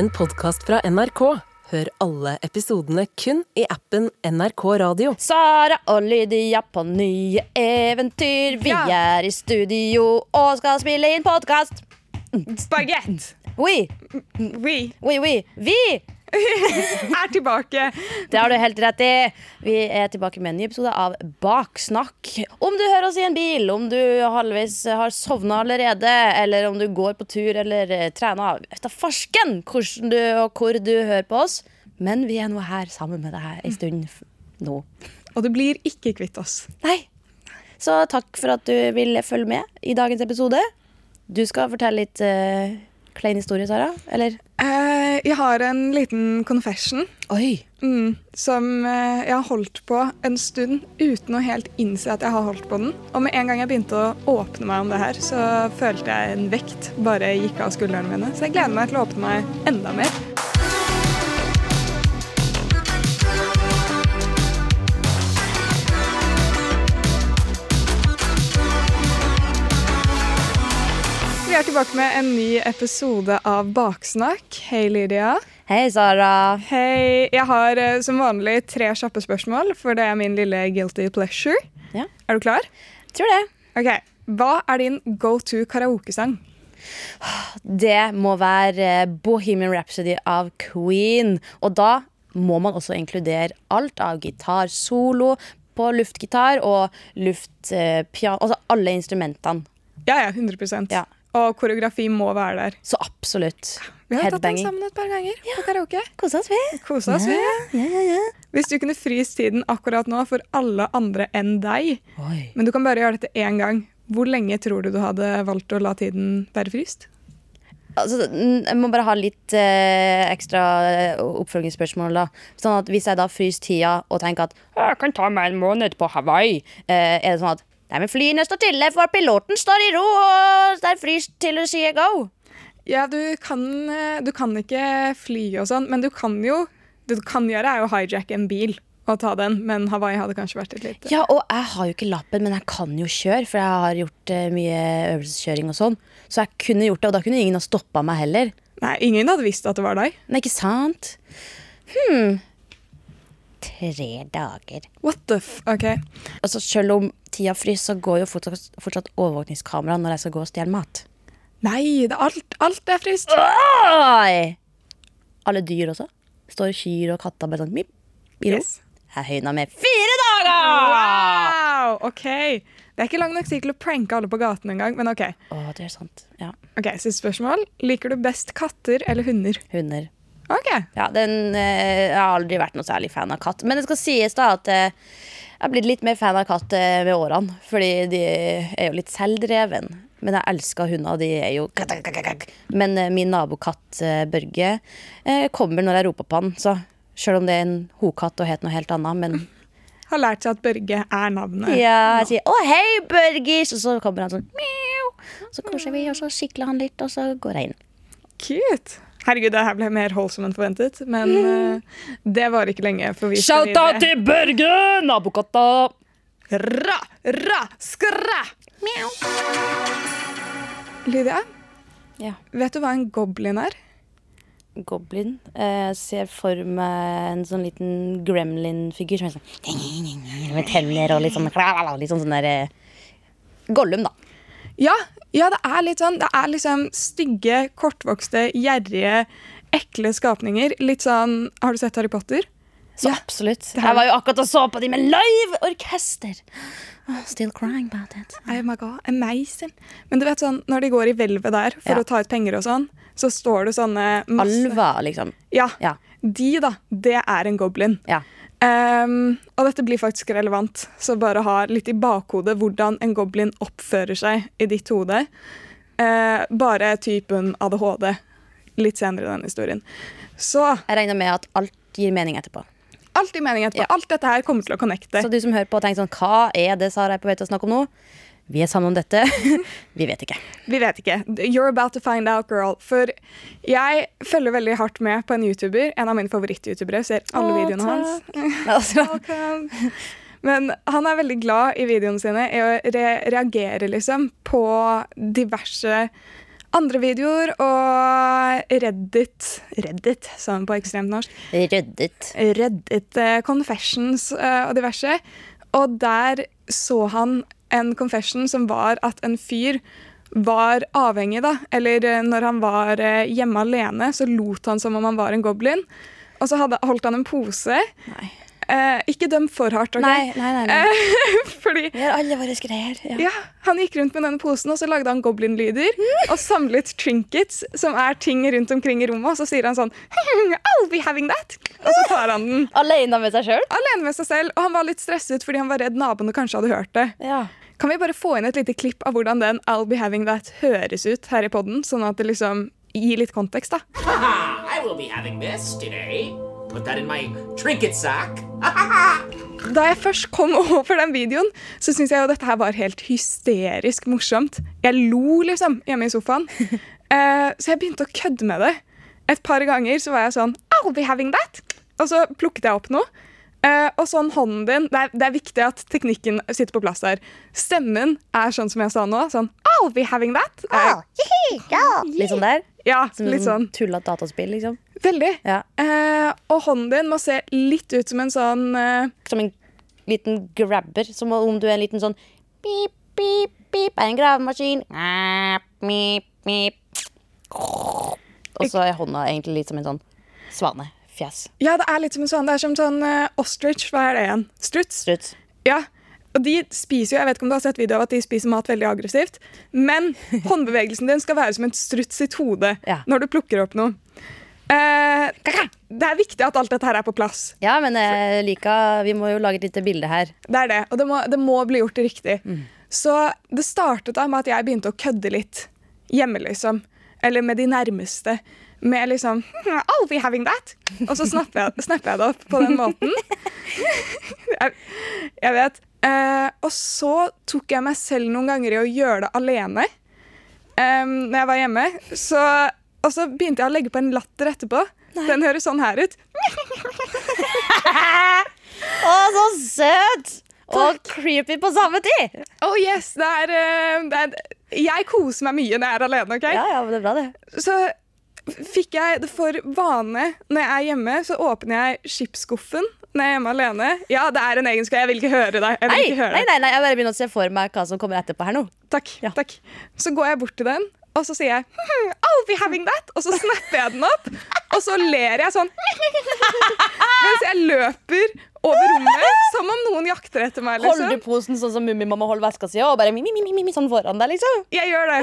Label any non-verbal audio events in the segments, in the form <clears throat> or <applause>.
en podkast fra NRK. Hør alle episodene kun i appen NRK Radio. Sara og Lydia på nye eventyr. Vi Ja. er i studio og skal spille inn podkast. Spagett. Oui, Oui. oui, oui. Vi! <laughs> er tilbake. Det har du helt rett i. Vi er tilbake med en ny episode av Baksnakk. Om du hører oss i en bil, om du halvveis har sovna allerede, eller om du går på tur eller eh, trener Vet da farsken hvordan du og hvor du hører på oss. Men vi er nå her sammen med deg en stund nå. Og du blir ikke kvitt oss. Nei. Så takk for at du vil følge med i dagens episode. Du skal fortelle litt uh, klein historie, Sara? Eller? Eh, jeg har en liten confession Oi! mm, som eh, jeg har holdt på en stund uten å helt innse at jeg har holdt på den. Og med en gang jeg begynte å åpne meg om det her, så følte jeg en vekt bare gikk av skuldrene mine. Så jeg gleder meg til å åpne meg enda mer. Vi er tilbake med en ny episode av Baksnakk. Hei, Lydia. Hei, Sara. Hei. Jeg har eh, som vanlig tre kjappe spørsmål, for det er min lille guilty pleasure. Ja. Er du klar? Tror det. Ok. Hva er din go to karaokesang? Det må være eh, Bohemian Rhapsody av Queen. Og da må man også inkludere alt av gitar, solo på luftgitar og luftpiano. altså alle instrumentene. Ja, ja, 100% Ja. Og koreografi må være der. Så absolutt. Vi har tatt den sammen et par ganger på karaoke. Kosa oss, vi. Kosa oss, vi. Ja, ja, ja. Hvis du kunne fryst tiden akkurat nå for alle andre enn deg, Oi. men du kan bare gjøre dette én gang, hvor lenge tror du du hadde valgt å la tiden være fryst? Altså, jeg må bare ha litt eh, ekstra eh, oppfølgingsspørsmål. da Sånn at Hvis jeg da fryser tida og tenker at jeg kan ta meg en måned på Hawaii, eh, er det sånn at Nei, men flyene står stille, for piloten står i ro, og der fryser til du sier go. Ja, du kan, eh, du kan ikke fly og sånn, men du kan jo Det du kan gjøre, er å hijacke en bil og ta den, men Hawaii hadde kanskje vært et lite Ja, og jeg har jo ikke lappen, men jeg kan jo kjøre, for jeg har gjort eh, mye øvelseskjøring og sånn. Så jeg kunne gjort det, og da kunne ingen ha stoppa meg heller. Nei, ingen hadde visst at det var deg. Nei, ikke sant? Hm. Tre dager. What the f... OK. Altså, selv om tida fryser, så går jo fortsatt, fortsatt overvåkningskamera når jeg skal gå og stjele mat. Nei, det er alt, alt er fryst. Oi! Alle dyr også. Står kyr og katter bare sånn mip, i ro. Yes. Jeg høyna med fire dager! Wow, OK. Det er ikke lang nok tid til å pranke alle på gaten engang, men OK. Åh, det er sant. Ja. Ok, Siste spørsmål. Liker du best katter eller hunder? Hunder. OK. Ja, den, eh, jeg har aldri vært noe særlig fan av katt. Men det skal sies da at eh, jeg har blitt litt mer fan av katt eh, med årene. Fordi de er jo litt selvdreven. Men jeg elsker hunder. De er jo Men eh, min nabokatt eh, Børge kommer når jeg roper på han. Så selv om det er en hokatt og het noe helt annet, men <laughs> Har lært seg at Børge er navnet. ja, jeg sier 'Å, hei, Børgis', og så kommer han sånn Mjau. Så koser vi, og så sikler han litt, og så går jeg inn. Cute. Herregud, det her ble mer holdsom enn forventet, men uh, <laughs> det var ikke lenge. For vi Shout out til Børge, nabokatta! Ra, ra, skra! Lydia, Ja. vet du hva en goblin er? Goblin. Jeg ser for meg en sånn liten gremlin-figur som er sånn <laughs> Med tenner og litt sånn <laughs> Litt sånn sånn der eh, Gollum, da. Ja, ja, det er litt sånn. Det er liksom stygge, kortvokste, gjerrige, ekle skapninger. Litt sånn Har du sett Harry Potter? Så Ja. absolutt. Jeg var jo akkurat og så på de med live orkester. Oh, still crying about it. Oh my god, amazing. Men du vet sånn, når de går i hvelvet der for Ja. å ta ut penger og sånn, så står det sånne masse Alva, liksom. Ja. Ja. De, da. Det er en goblin. Ja. Ehm, og dette blir faktisk relevant, så bare ha litt i bakhodet hvordan en goblin oppfører seg i ditt hode. Uh, bare typen ADHD litt senere i den historien. Så Jeg regner med at alt gir mening etterpå. alt gir mening etterpå. Ja. Alt dette her kommer til å connecte. Så du som hører på og tenker sånn Hva er det Sara er på vei til å snakke om nå? Vi er sammen om dette. <laughs> Vi vet ikke. Vi vet ikke. You're about to find out, girl. For jeg følger veldig hardt med på en YouTuber. En av mine favoritt-youtubere. Ser alle Åh, videoene hans. Altså, Welcome. Men han er veldig glad i videoene sine i å re reagere liksom på diverse andre videoer og Reddit Reddit, sa han på ekstremt norsk. Reddit. Reddit eh, confessions eh, og diverse. Og der så han en confession som var at en fyr var avhengig, da. Eller eh, når han var eh, hjemme alene, så lot han som om han var en goblin. Og så hadde, holdt han en pose. Nei. Eh, ikke døm for hardt, OK? Nei, nei, nei. nei. Eh, <laughs> fordi Vi har alle våre greier. Ja. ja, han gikk rundt med denne posen, og så lagde han goblin-lyder. Og samlet trinkets, som er ting rundt omkring i rommet. Og så sier han sånn <laughs> I'll be having that. Og så tar han den Alene med seg sjøl? alene med seg selv. Og han var litt stresset fordi han var redd naboene kanskje hadde hørt det. Ja. Kan vi bare få inn et lite klipp av hvordan den I'll be having that høres ut her i podden, sånn at det liksom gir litt kontekst, da? Haha, I will be having this today. Put that in my trinket sack. Da jeg først kom <laughs> over den videoen, så syntes jeg jo dette her var helt hysterisk morsomt. Jeg lo liksom hjemme i sofaen. uh, <laughs> så jeg begynte å kødde med det. Et par ganger så var jeg sånn I'll be having that. Og så plukket jeg opp noe. Eh, og sånn hånden din det er, det er viktig at teknikken sitter på plass der. Stemmen er sånn som jeg sa nå. Sånn I'll be having that. Eh, Litt sånn der? ja, Som litt sånn. tullete dataspill, liksom? Veldig. Ja. Uh, og hånden din må se litt ut som en sånn eh, Som en liten grabber. Som om du er en liten sånn Pip, pip, pip, er en gravemaskin. Ah, Pip, pip. Og så er hånda egentlig litt som en sånn svanefjes. Ja, det er litt som en sånn, det er som sånn uh, ostrich. Hva er det igjen? Struts? Struts. Ja. Og de spiser jo, jeg vet ikke om du har sett video av at de spiser mat veldig aggressivt, men <laughs> håndbevegelsen din skal være som en struts sitt hode Ja. når du plukker opp noe. Eh, det er viktig at alt dette her er på plass. Ja, men jeg liker Vi må jo lage et lite bilde her. Det er det, og det må, det må bli gjort riktig. Så det startet da med at jeg begynte å kødde litt hjemme, liksom. Eller med de nærmeste. Med liksom «Hmm, I'll be having that. Og så snapper jeg, snapper jeg det opp på den måten. <laughs> jeg, jeg vet. Eh, og så tok jeg meg selv noen ganger i å gjøre det alene um, når jeg var hjemme. Så, og så begynte jeg å legge på en latter etterpå. Den høres sånn her ut. <laughs> Å, så søt! Og creepy på samme tid. Oh yes, det er, eh, det er Jeg koser meg mye når jeg er alene. ok? Ja, ja, men det er bra, det. Så fikk jeg det for vane når jeg er hjemme, så åpner jeg skipsskuffen når jeg er hjemme alene. Ja, det er en egenskap. Jeg vil ikke høre deg. Nei, høre nei, nei, nei, jeg bare begynner å se for meg hva som kommer etterpå her nå. Takk, Ja. takk. Så går jeg bort til den, og så sier jeg hm, I'll be having that. Og så snapper jeg den opp, og så ler jeg sånn <laughs> mens jeg løper over rommet som om noen jakter etter meg. Holder Liksom. du posen sånn som Mummimamma holder veska si, og bare mi, mi, mi, mi, sånn foran deg, liksom? Jeg gjør det.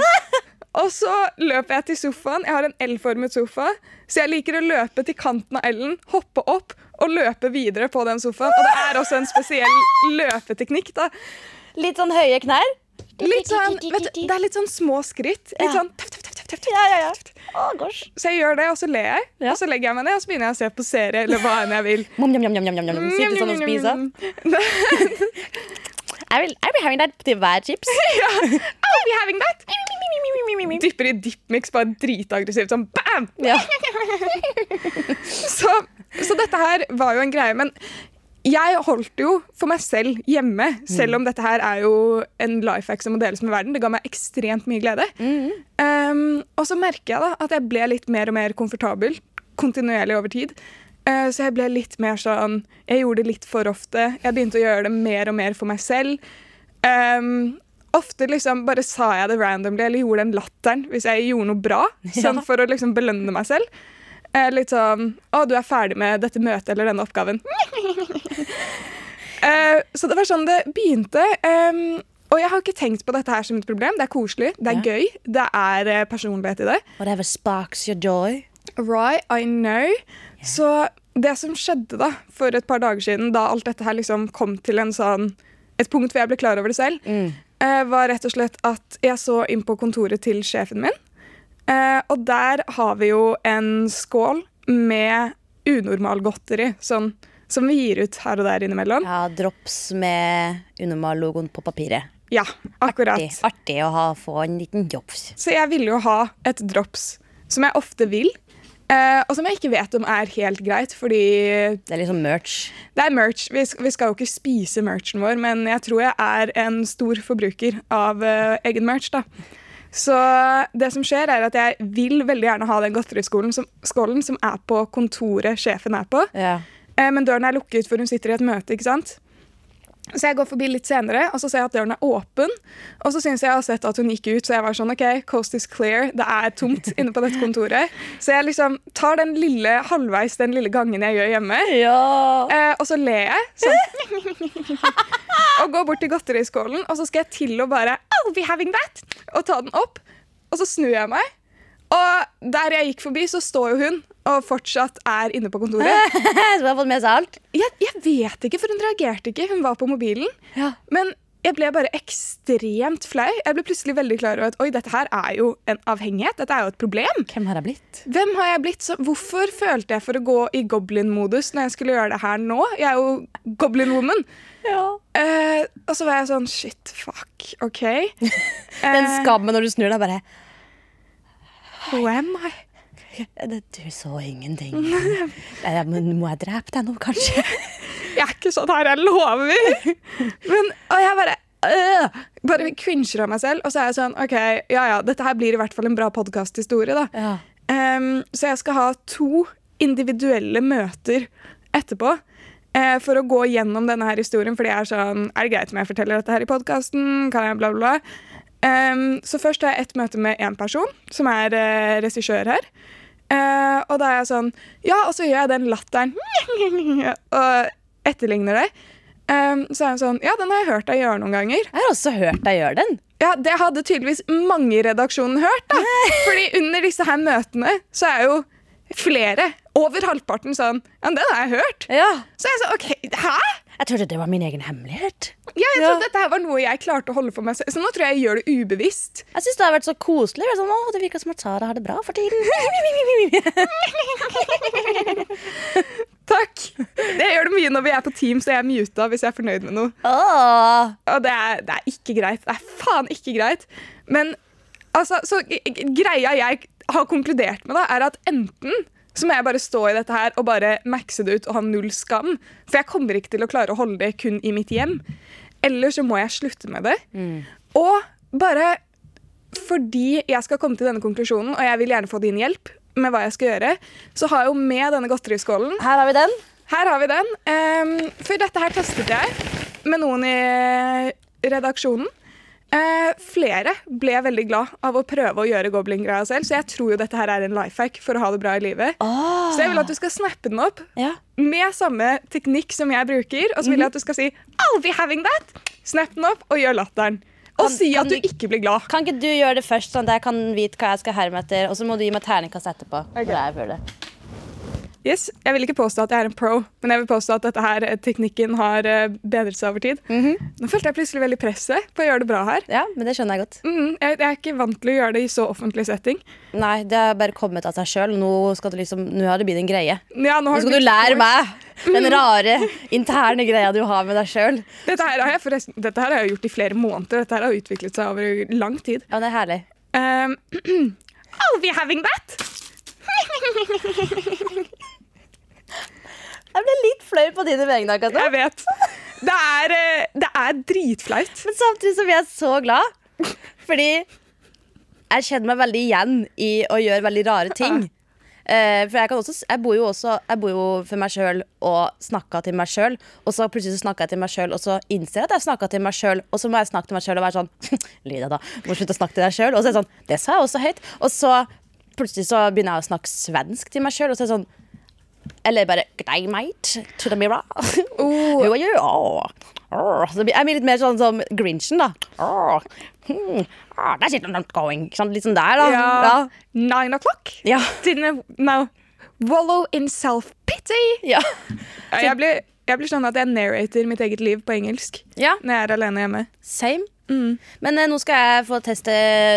Og så løper jeg til sofaen. Jeg har en L-formet sofa, så jeg liker å løpe til kanten av L-en, hoppe opp og løpe videre på den sofaen. Og det er også en spesiell løpeteknikk. da. Litt sånn høye knær. Litt sånn, vet du, det er litt sånn små skritt. Litt sånn tøff, tøff, tøff, tøff, tøff. Ja, ja, ja. Å. Så jeg gjør det, og så ler jeg. Og så legger jeg meg ned og så begynner jeg å se på serie eller hva enn jeg vil. Mom, njam. Sitte sånn og spise. <laughs> I will, I will having that til hver chips. I'll be having that! <laughs> Dypper i dipmix bare dritaggressivt. Sånn bam! Ja. <laughs> Så, så dette her var jo en greie. Men jeg holdt jo for meg selv hjemme, selv om dette her er jo en life hack som må deles med verden. Det ga meg ekstremt mye glede. Um, og så merker jeg da at jeg ble litt mer og mer komfortabel kontinuerlig over tid. Uh, så jeg ble litt mer sånn Jeg gjorde det litt for ofte. Jeg begynte å gjøre det mer og mer for meg selv. Um, ofte liksom bare sa jeg det randomly eller gjorde den latteren hvis jeg gjorde noe bra. <laughs> Sånn for å liksom belønne meg selv. Eh, litt sånn 'Å, du er ferdig med dette møtet eller denne oppgaven'. <laughs> Eh, så det var sånn det begynte. Um, og jeg har ikke tenkt på dette her som et problem. Det er koselig, det er yeah. gøy, det er eh, personlighet i det. Whatever sparks your joy. Right, I know. Så det som skjedde da, for et par dager siden, da alt dette her liksom kom til en sånn, et punkt hvor jeg ble klar over det selv, eh, var rett og slett at jeg så inn på kontoret til sjefen min. Eh, og der har vi jo en skål med unormal godteri, sånn, som vi gir ut her og der innimellom. Ja, drops med Unormal-logoen på papiret. Ja, akkurat. Artig, artig å ha, få en liten drops. Så jeg ville jo ha et drops, som jeg ofte vil, eh, og som jeg ikke vet om er helt greit, fordi Det er liksom merch. Det er merch. Vi vi skal jo ikke spise merchen vår, men jeg tror jeg er en stor forbruker av uh, egen merch. da. Så det som skjer, er at jeg vil veldig gjerne ha den godteriskålen som, skålen som er på kontoret sjefen er på. Ja. Uh, men døren er lukket, for hun sitter i et møte. ikke sant? Så jeg går forbi litt senere, og så ser jeg at døren er åpen. Og så syns jeg jeg har sett at hun gikk ut, så jeg var sånn OK, coast is clear. Det er tomt <laughs> inne på dette kontoret. Så jeg liksom tar den lille halvveis den lille gangen jeg gjør hjemme. ja. Eh, og så ler jeg sånn. <laughs> og går bort til godteriskålen, og så skal jeg til å bare I'll be having that! Og ta den opp. Og så snur jeg meg. Og der jeg gikk forbi, så står jo hun og fortsatt er inne på kontoret. <laughs> Så hun har fått med seg alt? Jeg, jeg vet ikke, for hun reagerte ikke. Hun var på mobilen. Ja. Men jeg ble bare ekstremt flau. Jeg ble plutselig veldig klar over at oi, dette her er jo en avhengighet. Dette er jo et problem. Hvem har jeg blitt? Hvem har jeg blitt? Så hvorfor følte jeg for å gå i goblin-modus når jeg skulle gjøre det her nå? Jeg er jo goblin-woman. <laughs> Eh, og så var jeg sånn shit, fuck, OK. <laughs> Den Eh, skammen når du snur deg, bare Who am I? «Det- Du så ingenting. Men Må jeg drepe deg nå, kanskje? Jeg er ikke sånn her, jeg lover. Men, og jeg bare øh, bare cringer av meg selv. Og så er jeg sånn OK, ja ja, dette her blir i hvert fall en bra podkasthistorie, da. Ja. Um, så jeg skal ha to individuelle møter etterpå. uh, for å gå gjennom denne her historien, fordi jeg er sånn Er det greit om jeg forteller dette her i podkasten? Kan jeg bla, bla, bla? Um, så først har jeg ett møte med én person, som er uh, regissør her. Eh, og da er jeg sånn Ja, og så gjør jeg den latteren <laughs> og etterligner det. Um, så er hun sånn Ja, den har jeg hørt deg gjøre noen ganger. Jeg har også hørt deg gjøre den. Ja, Det hadde tydeligvis mange i redaksjonen hørt. da. <laughs> Fordi under disse her møtene så er jo flere, over halvparten, sånn Ja, den har jeg hørt. Ja. Så jeg sånn OK, hæ? Jeg trodde det var min egen hemmelighet. Ja, jeg Ja. trodde dette her var noe jeg klarte å holde for meg selv. Så nå tror jeg jeg gjør det ubevisst. Jeg syns det har vært så koselig. Sånn, å, det virker som at Sara har det bra for tiden. <laughs> Takk. Det gjør det mye når vi er på team, så jeg er muta hvis jeg er fornøyd med noe. Åh. Og det er, det er ikke greit. Det er faen ikke greit. Men altså, så greia jeg har konkludert med, da, er at enten så må jeg bare stå i dette her og bare maxe det ut og ha null skam. For jeg kommer ikke til å klare å holde det kun i mitt hjem. Eller så må jeg slutte med det. Og bare fordi jeg skal komme til denne konklusjonen, og jeg vil gjerne få din hjelp med hva jeg skal gjøre, så har jeg jo med denne godteriskålen Her har vi den. her har vi den. Um, for dette her testet jeg med noen i redaksjonen. Eh, flere ble veldig glad av å prøve å gjøre goblin-greia selv, så jeg tror jo dette her er en life hack for å ha det bra i livet. Oh. Så jeg vil at du skal snappe den opp Ja. med samme teknikk som jeg bruker, og så vil jeg at du skal si I'll be having that! Snapp den opp og gjør latteren. Og Kan- si at du ikke blir glad. Kan ikke du gjøre det først, sånn at jeg kan vite hva jeg skal herme etter? Og så må du gi meg terningkast etterpå. Ok. når jeg gjør det. Yes, Jeg vil ikke påstå at jeg er en pro, men jeg vil påstå at dette her, eh, teknikken har eh, bedret seg over tid. Nå følte jeg plutselig veldig presset på å gjøre det bra her. Ja, men det skjønner jeg godt. Mm, jeg, jeg er ikke vant til å gjøre det i så offentlig setting. Nei, det har bare kommet av seg sjøl. Nå, skal det liksom, nå har det blitt en greie. Ja, nå Nå skal du lære meg den rare, interne greia du har med deg sjøl. Dette dette her har jeg gjort i flere måneder. Dette her har utviklet seg over lang tid. Ja, det er herlig. Um, I'll be having that! <laughs> Jeg ble litt flau på dine vegne. akkurat nå. Jeg vet. Det er, eh, det er dritflaut. Men samtidig blir jeg så glad. Fordi jeg kjenner meg veldig igjen i å gjøre veldig rare ting. Uh, for jeg, kan også, jeg bor jo også Jeg bor jo for meg sjøl og snakka til meg sjøl. Og så plutselig snakker jeg til meg sjøl, og så innser jeg at jeg snakka til meg sjøl. Og så må jeg snakke til meg sjøl og være sånn <laughs> Lydia, da. Må slutte å snakke til deg sjøl. Og så er det sånn Det sa jeg også høyt. Og så plutselig så begynner jeg å snakke svensk til meg sjøl, og så er det sånn eller bare Good day, mate. To the mirror. Oh. <laughs> Who are you? Oh. Oh. Så jeg blir litt mer sånn som Grinchen, da. Oh. Hmm. Oh, that's it, I'm not going. Sånn. Litt sånn der, da. Ja. Nine o'clock. Ja. Didn't no. Wallow in self-pity. Ja. Ja, Jeg blir, jeg blir sånn at jeg narrater mitt eget liv på engelsk ja. når jeg er alene hjemme. Same. Mm. Men eh, nå skal jeg få teste,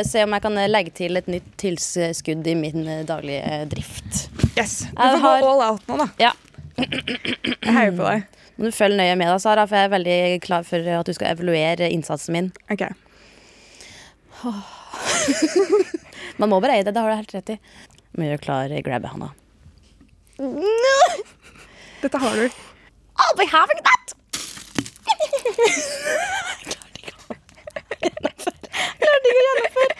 se om jeg kan eh, legge til et nytt tilskudd i min eh, daglige eh, drift. Yes. Du Jeg får har- gå all out nå, da. Ja. Jeg heier på deg. <clears throat> Må du følge nøye med, da, Sara, for jeg er veldig klar for at du skal evaluere innsatsen min. Ok. <laughs> Man må bare eie det, det har du helt rett i. Må gjøre klar eh, grab-handa. Dette har du. Oh, be having that! gjennomføre. Klarte ikke å gjennomføre.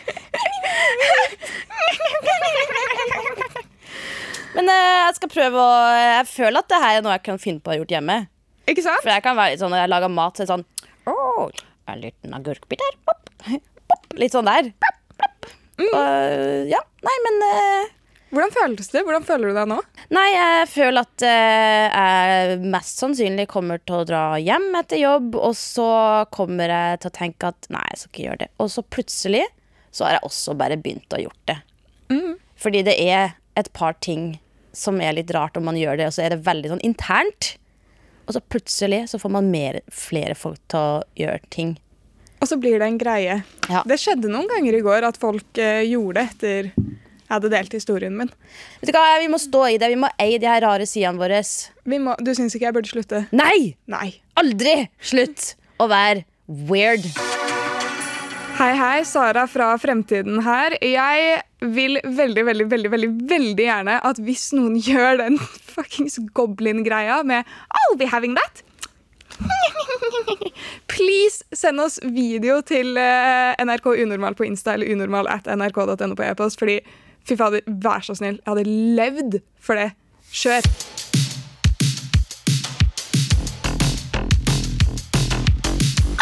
Men eh, jeg skal prøve å eh, Jeg føler at det her er noe jeg kan finne på å ha gjort hjemme. Ikke sant? For jeg kan være litt sånn når jeg lager mat, så er det sånn Åh, en liten agurkbit her. Pop, pop. Litt sånn der. Mm. Og, ja. Nei, men eh, hvordan føles det? Hvordan føler du deg nå? Nei, jeg føler at eh, jeg mest sannsynlig kommer til å dra hjem etter jobb, og så kommer jeg til å tenke at nei, jeg skal ikke gjøre det. Og så plutselig så har jeg også bare begynt å gjort det. Fordi det er et par ting som er litt rart om man gjør det, og så er det veldig sånn internt. Og så plutselig så får man mer, flere folk til å gjøre ting. Og så blir det en greie. Ja. Det skjedde noen ganger i går at folk eh, gjorde det etter jeg hadde delt historien min. Vet du hva, Vi må stå i det. Vi må eie de her rare sidene våre. Vi må, du syns ikke jeg burde slutte? Nei! Nei. Aldri slutt å være weird. Hei, hei. Sara fra Fremtiden her. Jeg vil veldig, veldig, veldig veldig, veldig gjerne at hvis noen gjør den <laughs> fuckings goblin-greia med I'll be having that <laughs> Please send oss video til eh, NRK Unormal på Insta eller unormal at nrk.no på e-post. Fordi fy fader, vær så snill. Jeg hadde levd for det. Kjør.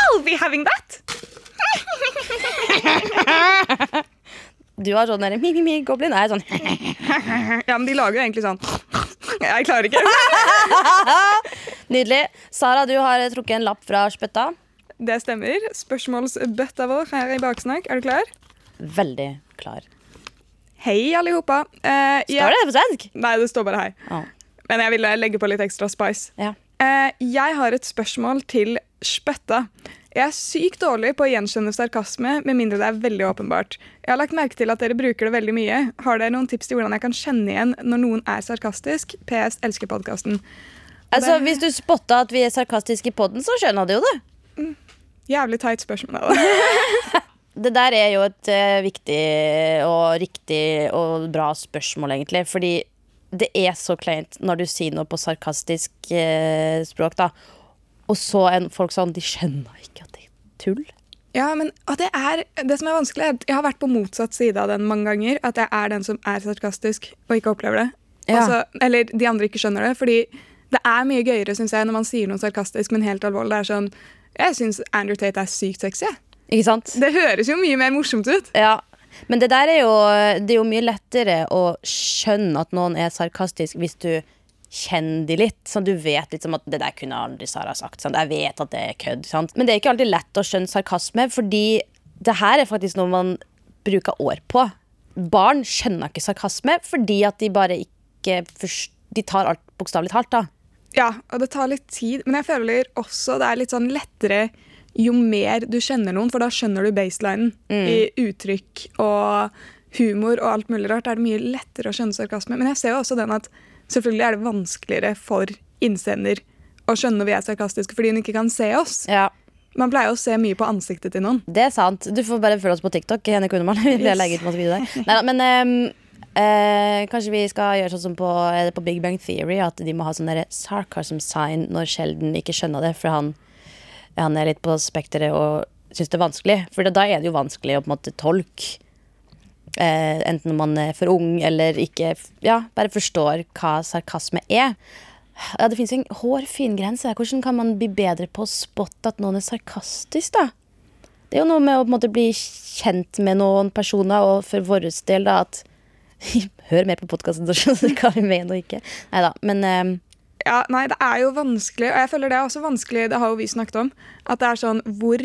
I'll be having that! Du har sånn der, mi, mi, mi, goblin. Jeg er sånn Ja, men de lager jo egentlig sånn Jeg klarer ikke. Nydelig. Sara, du har trukket en lapp fra spytta. Det stemmer. Spørsmålsbøtta vår her i Baksnakk. Er du klar? Veldig klar. Hei, alle. Eh, jeg- Står det på svensk? Nei, det står bare hei. Oh. Men jeg ville legge på litt ekstra spice. Ja. Uh, jeg har et spørsmål til spøtta. Jeg er sykt dårlig på å gjenkjenne sarkasme, med mindre det er veldig åpenbart. Jeg har lagt merke til at dere bruker det veldig mye. Har dere noen tips til hvordan jeg kan kjenne igjen når noen er sarkastisk? PS elsker podkasten. Altså, Hvis du spotta at vi er sarkastiske i poden, så skjønner du jo det. Jævlig teit spørsmål. <laughs> Det der er jo et eh, viktig og riktig og bra spørsmål, egentlig. Fordi det er så kleint når du sier noe på sarkastisk eh, språk, da. Og så er folk sånn De skjønner ikke at det er tull. Ja, men det, er, det som er vanskelig, er at jeg har vært på motsatt side av den mange ganger. At jeg er den som er sarkastisk og ikke opplever det. Ja. Også, eller de andre ikke skjønner det. Fordi det er mye gøyere synes jeg, når man sier noe sarkastisk, men helt alvorlig. Det er sånn, Jeg syns Andrew Tate er sykt sexy. Ikke sant? Det høres jo mye mer morsomt ut. Ja, men det der er jo Det er jo mye lettere å skjønne at noen er sarkastisk hvis du kjenner de litt. Sånn du vet liksom at det der kunne aldri Sara sagt. Sånn, Jeg vet at det er kødd. Sant? Men det er ikke alltid lett å skjønne sarkasme, fordi det her er faktisk noe man bruker år på. Barn skjønner ikke sarkasme fordi at de bare ikke De tar alt bokstavelig talt, da. Ja, og det tar litt tid. Men jeg føler også det er litt sånn lettere jo mer du kjenner noen, for da skjønner du baselinen i uttrykk og humor og alt mulig rart. Er det mye lettere å skjønne sarkasme. Men jeg ser jo også den at selvfølgelig er det vanskeligere for innsender å skjønne når vi er sarkastiske fordi hun ikke kan se oss. Ja, Man pleier å se mye på ansiktet til noen. Det er sant. Du får bare følge oss på TikTok. Henrik Unemann. <laughs> Vi Yes. legger ut masse videoer der. Neida, men Um eh, kanskje vi skal gjøre sånn som på, er på Big Bang Theory, at de må ha sånn sarcasm sign når Sheldon ikke skjønner det, for han, han er litt på spekteret og syns det er vanskelig. For da er det jo vanskelig å på en måte tolke. Eh, enten man er for ung eller ikke Ja, bare forstår hva sarkasme er. Ja, Det fins en hårfin grense. Hvordan kan man bli bedre på å spotte at noen er sarkastisk, da? Det er jo noe med å på en måte bli kjent med noen personer, og for vår del da at <laughs> Hør mer på podkasten, så skjønner du hva vi mener og ikke. Nei da. Men eh, Ja, nei, det er jo vanskelig, og jeg føler det er også vanskelig, det har jo vi snakket om, at det er sånn hvor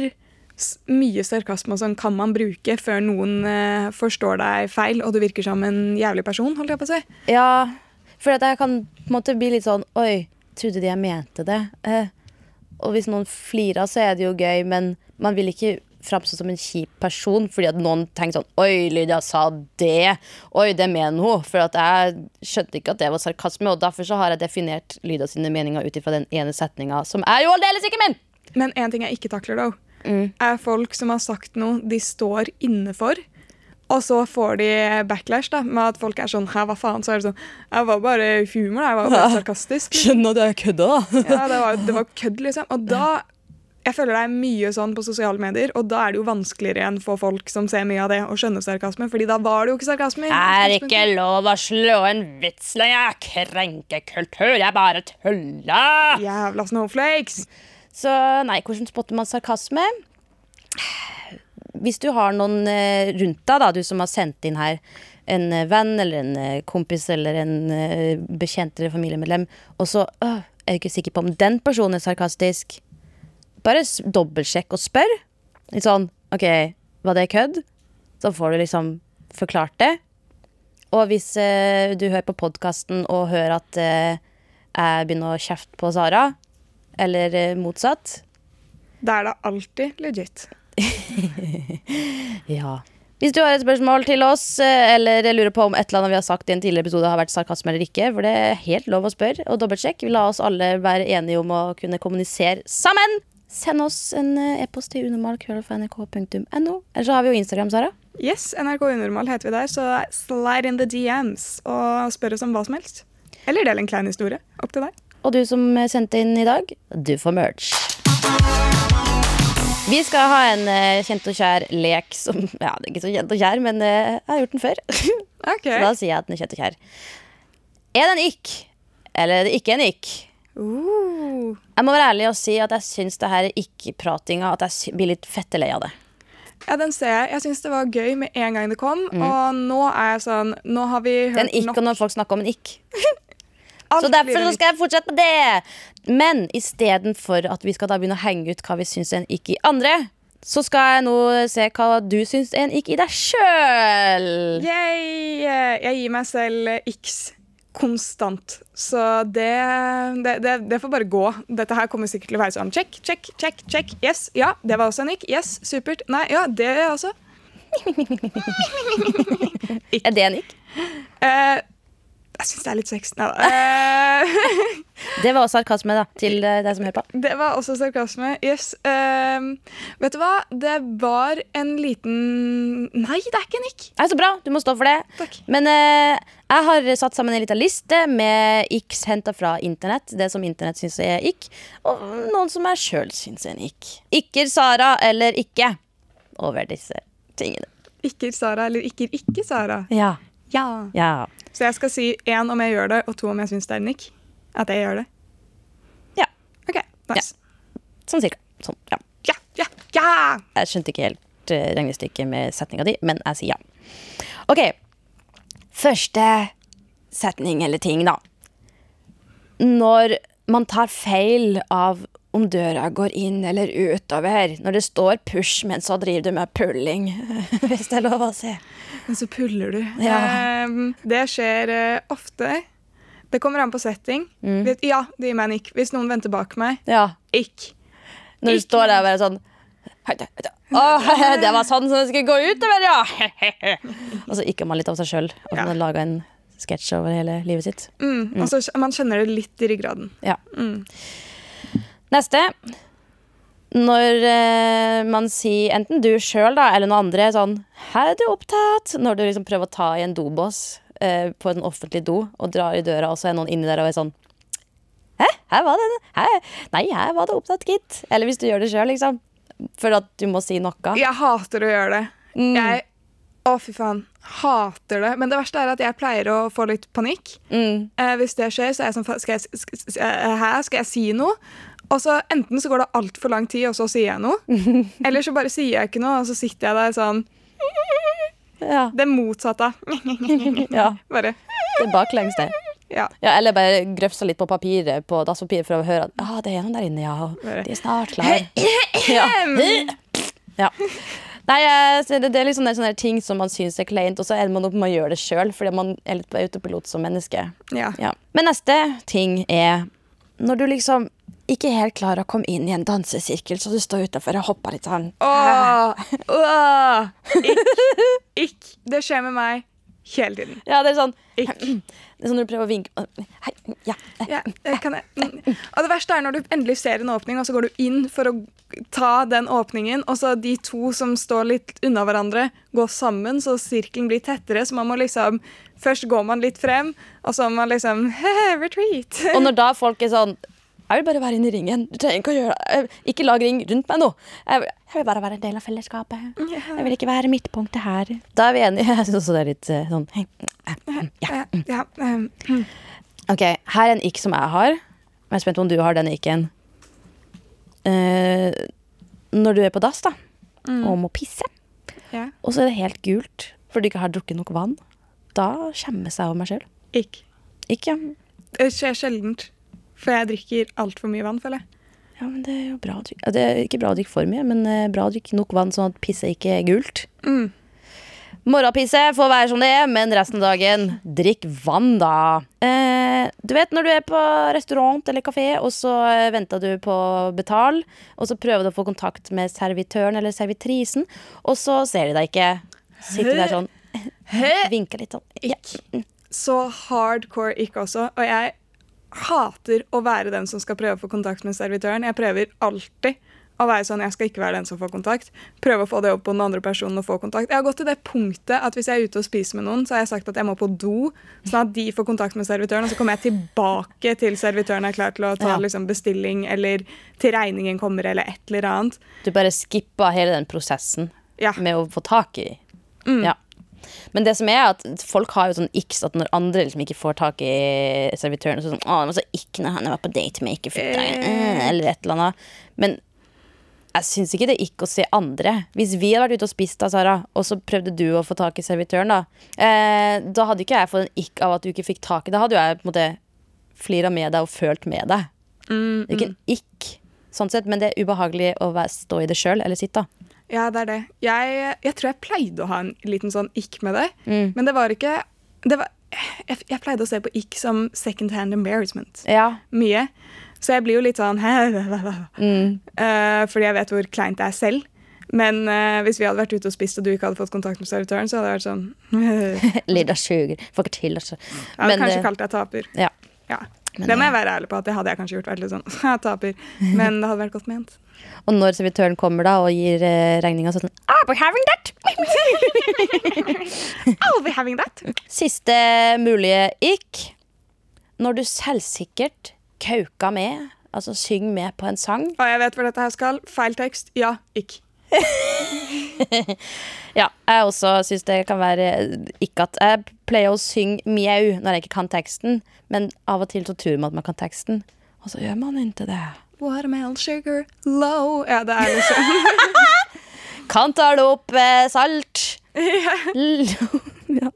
mye sarkasme sånn kan man bruke før noen eh, forstår deg feil, og du virker som en jævlig person, holdt jeg på å si. ja For at jeg kan på en måte bli litt sånn Oi, trodde de jeg mente det? Eh, og hvis noen flirer, så er det jo gøy, men man vil ikke framstå som en kjip person fordi at noen tenker sånn Oi, Lydia sa det. Oi, det mener hun. For at jeg skjønte ikke at det var sarkasme, og derfor så har jeg definert Lydia sine meninger ut ifra den ene setninga, som er jo aldeles ikke min! Men en ting jeg ikke takler, da, er folk som har sagt noe de står inne for. Og så får de backlash da, med at folk er sånn Hæ, hva faen? Så er det sånn Jeg var bare humor, jeg var bare sarkastisk. liksom. Skjønner at jeg kødda, da. Ja, det var, det var kødd, liksom. Og da jeg føler det er mye sånn på sosiale medier, og da er det jo vanskeligere igjen for folk som ser mye av det, å skjønne sarkasme, fordi da var det jo ikke sarkasme. Det er ikke lov å slå en vits lenger. Krenkekultur. Jeg bare tulla. Jævla snowflakes! Så nei, hvordan spotter man sarkasme? Hvis du har noen eh, rundt deg, da, du som har sendt inn her, en eh, venn eller en eh, kompis eller en bekjent eller familiemedlem, og så øh, er du ikke sikker på om den personen er sarkastisk, bare dobbeltsjekk og spør. Litt sånn OK, var det kødd? Så får du liksom forklart det. Og hvis eh, du hører på podkasten og hører at eh, jeg begynner å kjefte på Sara, eller eh, motsatt Da er det alltid legit. <laughs> Ja. Hvis du har et spørsmål til oss, eh, eller lurer på om et eller annet vi har sagt i en tidligere episode har vært sarkasme eller ikke, for det er helt lov å spørre og dobbeltsjekke. La oss alle være enige om å kunne kommunisere sammen. Send oss en eh, e-post til unormal.krøllalfa.nrk.no. Eller så har vi jo Instagram, Sara. Yes, NRK Unormal heter vi der, så slide in the DMs og spør oss om hva som helst. Eller del en klein historie. Opp til deg. Og du som eh, sendte inn i dag, du får merch. Vi skal ha en uh, kjent og kjær lek som Ja, det er ikke så kjent og kjær, men uh, jeg har gjort den før. Okay. <laughs> Så da sier jeg at den er kjent og kjær. Er det en ikk, eller er det ikke en ikk? Uh. Jeg må være ærlig og si at jeg syns det her ikke-pratinga At jeg blir litt fette lei av det. Ja, den ser jeg. Jeg syns det var gøy med en gang det kom, og nå er jeg sånn Nå har vi hørt en ikke nok. og når folk snakker om en ikk. <laughs> Så derfor så skal jeg fortsette med det. Men istedenfor at vi skal da begynne å henge ut hva vi syns er en ikk i andre, så skal jeg nå se hva du syns er en ikk i deg sjøl. Jeg gir meg selv X konstant. Så det, det, det, det får bare gå. Dette her kommer sikkert til å være sånn check, check, check, check. Yes, ja, det var også en ikk. Yes, supert. Nei, ja, det også. <laughs> Er det en ikk? Eh, jeg syns det er litt sexy. Nei da. Eh, Det var også sarkasme, da, til eh, deg som hører på. det var også sarkasme. Yes. Uh, vet du hva? Det var en liten Nei, det er ikke en ikk. Så bra, du må stå for det. Takk. Men uh, jeg har satt sammen en liten liste med ikks henta fra internett. Det som internett syns er ikk, og noen som jeg sjøl syns er en ikk. Ikker Sara eller ikke over disse tingene. Ikker Sara eller ikker ikke Sara. Ja. Ja. ja. Så jeg skal si én om jeg gjør det, og to om jeg syns det er nikk. At jeg gjør det. Ja. OK, nice. Sånn cirka. Sånn, ja. Ja, ja, ja! Jeg skjønte ikke helt eh, regnestykket med setninga di, men jeg sier ja. OK. Første setning eller ting, da. Når man tar feil av om døra går inn eller utover. Når det står push, men så driver du med pulling. <laughs> Hvis det er lov å si. Men så puller du. Ja. Ehm, det skjer eh, ofte. Det kommer an på setting. Mm. Ja, det gir meg en ikk. Hvis noen venter bak meg, Ja. ikk. Når du ikk. står der og bare sånn Oh, <laughs> det var sånn som det skulle gå utover, ja! <laughs> og så ikke man litt av seg sjøl og Ja. har laga en sketsj over hele livet sitt. Mm. Mm. Altså, man kjenner det litt i ryggraden. Ja. Mm. Neste. Når eh, man sier, enten du sjøl eller noen andre, sånn Her er du opptatt? Når du liksom prøver å ta i en dobås eh, på en offentlig do og drar i døra, og så er noen inni der og er sånn Hæ? Her var det Hæ? Nei, her var det opptatt, gitt. Eller hvis du gjør det sjøl, liksom. For at du må si noe. Jeg hater å gjøre det. Mm. Jeg Å, fy faen. Hater det. Men det verste er at jeg pleier å få litt panikk. Mm. Eh, hvis det skjer, så er jeg sånn Skal jeg, eh, her, skal jeg si noe? Og så Enten så går det altfor lang tid, og så sier jeg noe. <laughs> Eller så bare sier jeg ikke noe, og så sitter jeg der sånn Ja. Det motsatte. <laughs> ja. Bare Det er baklengs, det. Ja. Ja, eller bare grøfsa litt på papiret På dasspapiret for å høre at ah, det er noen der inne, ja. De er snart klare. <clears throat> ja. ja. Nei, så det, det er liksom sånne, ting som man syns er kleint, og så ender man å gjøre det sjøl fordi man er litt på autopilot som menneske. ja. Ja. Men neste ting er når du liksom ikke helt klarer å komme inn i en dansesirkel, så du står utafor og hopper litt sånn. Åh, <laughs> åh, ikk, ikk. Det skjer med meg hele tiden. Ja, det er sånn Ikk. <clears throat> Det er sånn når du prøver å vinke Hei, ja. Ja, kan jeg. Mm. Og det verste er når du endelig ser en åpning, og så går du inn for å ta den åpningen, og så de to som står litt unna hverandre, går sammen, så sirkelen blir tettere. Så man må liksom Først går man litt frem, og så må man liksom <laughs> Retreat. Og når da folk er sånn Jeg vil bare være inne i ringen. Du trenger ikke å gjøre. Eh, Ikke lag ring rundt meg nå. Jeg vil, bare være en del av fellesskapet. Jeg vil ikke være midtpunktet her. Da er vi enige. <laughs> Jeg syns også det er litt eh, sånn Ja. Eh, ja, eh, Ok, her er en ikk som jeg har. Jeg er spent på om du har den ikken. Eh, når du er på dass da, og må pisse, ja. og så er det helt gult fordi du ikke har drukket nok vann, da skjemmes jeg over meg sjøl. Ikke. Ikke? Det skjer sjeldent. For jeg drikker altfor mye vann, føler jeg. Ja, men det er jo bra å drikke. Det er ikke bra å drikke for mye, men eh, bra å drikke nok vann sånn at pisset ikke er gult. Mm. Morgenpisse får være som det er, men resten av dagen, drikk vann, da. Eh, du vet når du er på restaurant eller kafé, og så eh, venter du på å betale, og så prøver du å få kontakt med servitøren eller servitrisen, og så ser de deg ikke. Sitter der sånn, vinker litt sånn. Ja. Så hardcore ikke også. Og jeg hater å være den som skal prøve å få kontakt med servitøren. Jeg prøver alltid å være sånn, jeg skal ikke være den som får kontakt. Prøve å få det opp på den andre personen og få kontakt. Jeg har gått til det punktet at hvis jeg er ute og spiser med noen, så har jeg sagt at jeg må på do, sånn at de får kontakt med servitøren, og så kommer jeg tilbake til servitøren er klar til å ta Ja. liksom, bestilling, eller til regningen kommer, eller et eller annet. Du bare skippa hele den prosessen Ja. med å få tak i. Ja. Men det som er at folk har jo sånn iks at når andre liksom ikke får tak i servitøren, så sånn, å, det var så ikk når han var på date med ikke fikk deg, eh, eller et eller annet. Men jeg syns ikke det er ikk å se andre. Hvis vi hadde vært ute og spist, da, Sara, og så prøvde du å få tak i servitøren, da, eh, da hadde ikke jeg fått en ikk av at du ikke fikk tak i Da hadde jo jeg på en måte flira med deg og følt med deg. Det er ikke en ikk, sånn sett, men det er ubehagelig å stå i det sjøl, eller sitte. Ja, det er det. Jeg, jeg tror jeg pleide å ha en liten sånn ikk med det, Mm. men det var ikke det var, jeg, jeg pleide å se på ikk som second hand embarrassment. Ja. Mye. Så jeg blir jo litt sånn <laughs> Mm. uh, Fordi jeg vet hvor kleint det er selv. Men uh, hvis vi hadde vært ute og spist, og du ikke hadde fått kontakt med servitøren, så hadde jeg vært sånn <laughs> <laughs> Jeg Lilla suger. Får ikke til, altså. hadde Men, kanskje uh, kalt deg taper. Ja. Ja. Men, det må jeg være ærlig på at det hadde jeg kanskje gjort. Vært litt sånn «Ja, taper. Men det hadde vært godt ment. Og når servitøren kommer da og gir eh, regninga, så er det sånn I'll be having that! <laughs> I'll be having that. Siste mulige ikk. Når du selvsikkert kauka med, altså syng med på en sang. Og jeg vet hvor dette her skal. Feil tekst. Ja, ikk. <laughs> Ja, jeg også syns det kan være ikke at Jeg pleier å synge mjau når jeg ikke kan teksten, men av og til så tror man at man kan teksten, og så gjør man ikke det. Watermelon sugar low. Ja, det er liksom <laughs> Cantaloupe, salt. <laughs> Ja.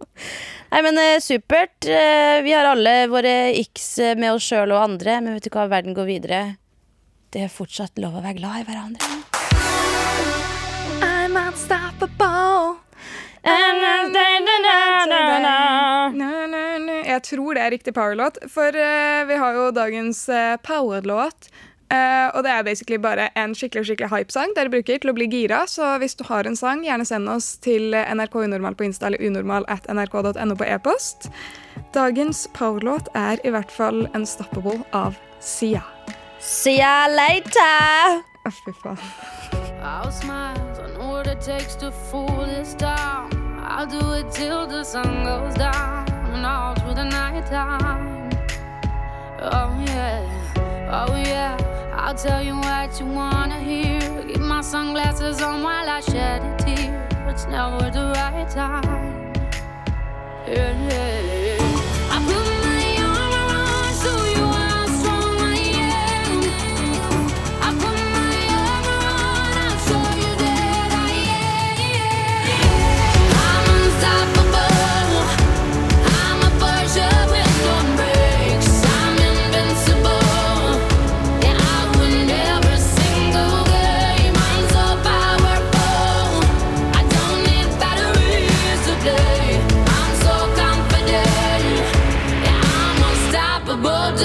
Nei, men eh, supert. Eh, vi har alle våre x eh, med oss sjøl og andre, men vet du hva, verden går videre. Det er fortsatt lov å være glad i hverandre. I'm unstoppable. Jeg tror det er riktig powerlåt, for eh, vi har jo dagens powerlåt. Eh, og det er basically bare en skikkelig skikkelig hypesang dere bruker til å bli gira. Så hvis du har en sang, gjerne send oss til NRK Unormal på Insta eller unormal at nrk.no på e-post. Dagens powerlåt er i hvert fall Unstoppable av Sia. See ya later! Å, fy faen. I'll smile. I know what it takes to fool this town. I'll do it till the sun goes down and all through the night time. Oh yeah, oh yeah. I'll tell you what you wanna hear. Keep my sunglasses on while I shed a tear. It's never the right time. Yeah, yeah.